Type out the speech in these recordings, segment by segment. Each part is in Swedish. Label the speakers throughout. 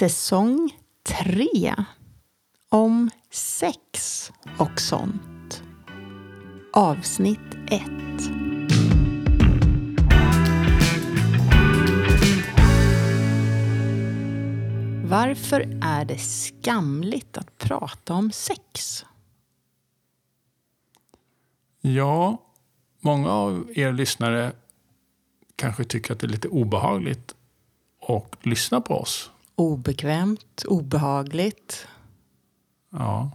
Speaker 1: Säsong 3 om sex och sånt. Avsnitt 1. Varför är det skamligt att prata om sex?
Speaker 2: Ja, många av er lyssnare kanske tycker att det är lite obehagligt att lyssna på oss.
Speaker 1: Obekvämt, obehagligt.
Speaker 2: Ja.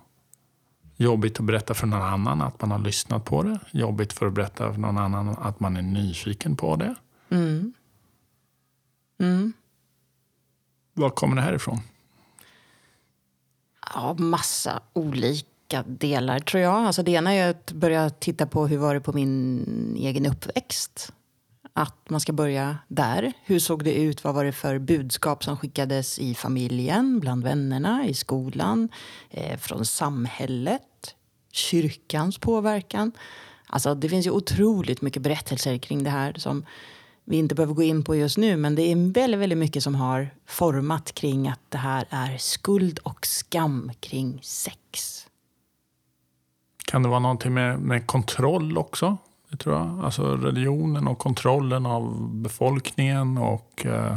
Speaker 2: Jobbigt att berätta för någon annan att man har lyssnat på det. Jobbigt för att berätta för någon annan att man är nyfiken på det.
Speaker 1: Mm. Mm.
Speaker 2: Var kommer det här ifrån?
Speaker 1: Ja, massa olika delar tror jag. Alltså det ena är att börja titta på hur var det på min egen uppväxt. Att man ska börja där. Hur såg det ut? Vad var det för budskap som skickades i familjen, bland vännerna, i skolan, eh, från samhället, kyrkans påverkan. Alltså det finns ju otroligt mycket berättelser kring det här som vi inte behöver gå in på just nu. Men det är väldigt, väldigt mycket som har format kring att det här är skuld och skam kring sex.
Speaker 2: Kan det vara någonting med, med kontroll också? Det tror jag. Alltså religionen och kontrollen av befolkningen och... Eh,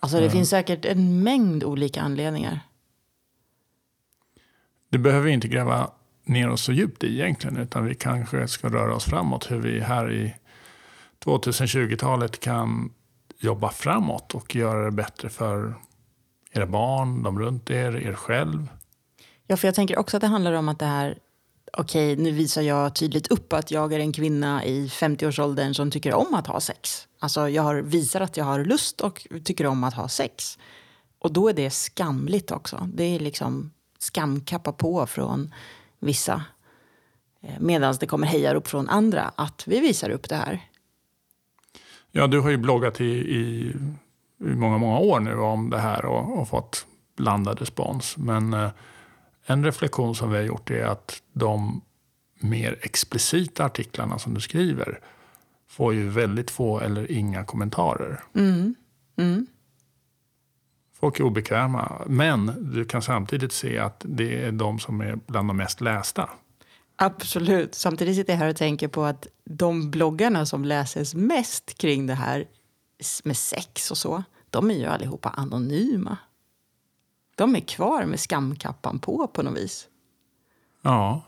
Speaker 1: Alltså det
Speaker 2: Ja.
Speaker 1: finns säkert en mängd olika anledningar.
Speaker 2: det behöver vi inte gräva ner oss så djupt i egentligen. Utan vi kanske ska röra oss framåt. Hur vi här i 2020-talet kan jobba framåt och göra det bättre för era barn, de runt er, er själv.
Speaker 1: Ja, för jag tänker också att det handlar om att det här... Okej, nu visar jag tydligt upp att jag är en kvinna i 50-årsåldern som tycker om att ha sex. Alltså, jag har visar att jag har lust och tycker om att ha sex. Och då är det skamligt också. Det är liksom skamkappa på från vissa. Eh, Medan det kommer hejarop från andra att vi visar upp det här.
Speaker 2: Ja, du har ju bloggat i, i, i många, många år nu om det här och, och fått blandad respons. Men eh, en reflektion som vi har gjort är att de mer explicita artiklarna som du skriver får ju väldigt få eller inga kommentarer.
Speaker 1: Mm. Mm.
Speaker 2: Folk är obekväma, men du kan samtidigt se att det är de som är bland de mest lästa.
Speaker 1: Absolut. Samtidigt sitter jag här och tänker på att de bloggarna som läses mest kring det här med sex och så, de är ju allihopa anonyma. De är kvar med skamkappan på på något vis.
Speaker 2: Ja,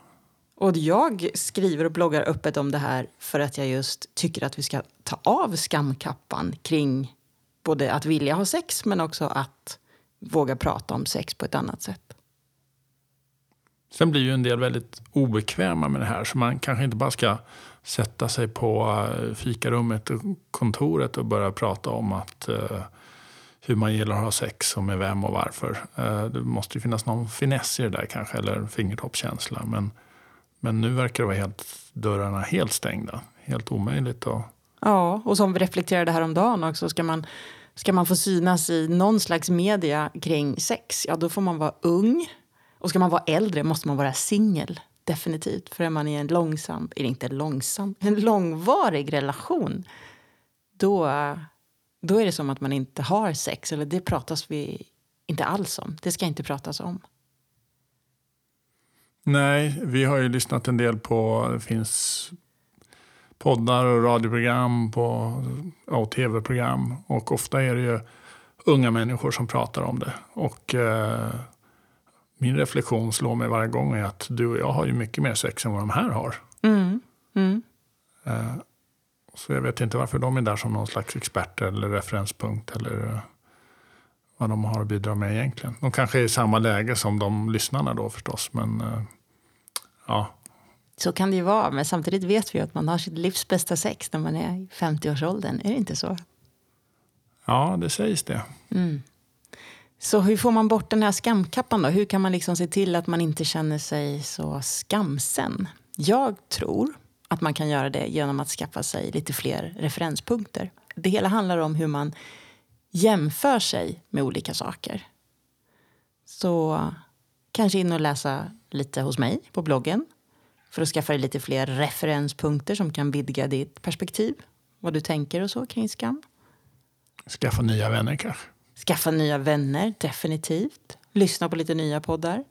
Speaker 1: Och jag skriver och bloggar öppet om det här för att jag just tycker att vi ska ta av skamkappan kring både att vilja ha sex men också att våga prata om sex på ett annat sätt.
Speaker 2: Sen blir ju en del väldigt obekväma med det här. Så man kanske inte bara ska sätta sig på eh, fikarummet och kontoret och börja prata om att eh, hur man gillar att ha sex och med vem och varför. Eh, det måste ju finnas någon finess i det där kanske, eller fingertoppskänsla. Men, men nu verkar det vara helt, dörrarna helt stängda. Helt omöjligt att
Speaker 1: Ja, och som vi reflekterade häromdagen också, ska man, ska man få synas i någon slags media kring sex, ja då får man vara ung. Och ska man vara äldre måste man vara singel, definitivt. För är man i en långsam, eller inte långsam, en långvarig relation, då, då är det som att man inte har sex. Eller det pratas vi inte alls om. Det ska inte pratas om.
Speaker 2: Nej, vi har ju lyssnat en del på, det finns poddar och radioprogram på, och tv-program. Och ofta är det ju unga människor som pratar om det. Och eh, min reflektion slår mig varje gång är att du och jag har ju mycket mer sex än vad de här har.
Speaker 1: Mm. Mm.
Speaker 2: Eh, så jag vet inte varför de är där som någon slags experter eller referenspunkt eller eh, vad de har att bidra med egentligen. De kanske är i samma läge som de lyssnarna då förstås. Men eh, ja,
Speaker 1: Så kan det ju vara, men samtidigt vet vi att man har sitt livs bästa sex när man är i 50-årsåldern. Är det inte så?
Speaker 2: ja, det sägs det.
Speaker 1: Mm. Så hur får man bort den här skamkappan då? Hur kan man liksom se till att man inte känner sig så skamsen? Jag tror att man kan göra det genom att skaffa sig lite fler referenspunkter. Det hela handlar om hur man jämför sig med olika saker. Så kanske in och läsa lite hos mig på bloggen för att skaffa dig lite fler referenspunkter som kan vidga ditt perspektiv. Vad du tänker och så kring skam.
Speaker 2: Skaffa nya vänner kanske.
Speaker 1: Skaffa nya vänner, definitivt. Lyssna på lite nya poddar.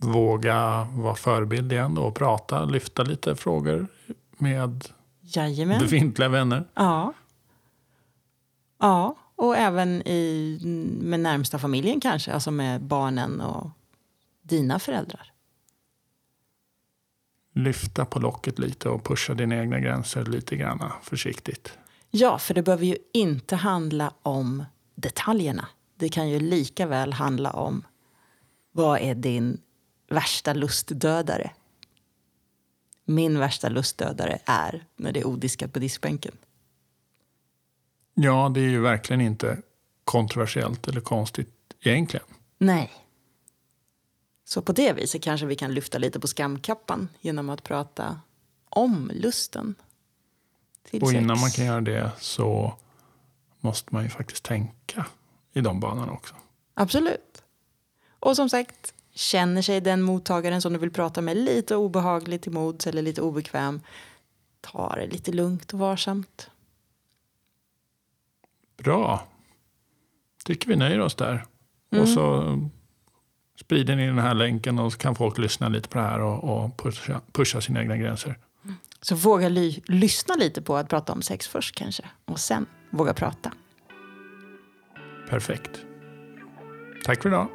Speaker 2: Våga vara förebild igen och prata, lyfta lite frågor med
Speaker 1: Jajamän.
Speaker 2: befintliga vänner.
Speaker 1: Ja. Ja, och även i, med närmsta familjen kanske, alltså med barnen och dina föräldrar.
Speaker 2: Lyfta på locket lite och pusha dina egna gränser lite grann försiktigt.
Speaker 1: Ja, för det behöver ju inte handla om detaljerna. Det kan ju lika väl handla om vad är din värsta lustdödare? Min värsta lustdödare är när det är odiskat på diskbänken.
Speaker 2: Ja, det är ju verkligen inte kontroversiellt eller konstigt egentligen.
Speaker 1: Nej. Så på det viset kanske vi kan lyfta lite på skamkappan genom att prata om lusten. Till
Speaker 2: Och innan
Speaker 1: sex.
Speaker 2: man kan göra det så måste man ju faktiskt tänka i de banorna också.
Speaker 1: Absolut. Och som sagt, känner sig den mottagaren som du vill prata med lite obehaglig till mods eller lite obekväm, ta det lite lugnt och varsamt.
Speaker 2: Bra. Tycker vi nöjer oss där. Och så sprider ni den här länken och så kan folk lyssna lite på det här och, och pusha, pusha sina egna gränser.
Speaker 1: Så våga ly- lyssna lite på att prata om sex först kanske. Och sen våga prata.
Speaker 2: Perfekt. Tack för idag.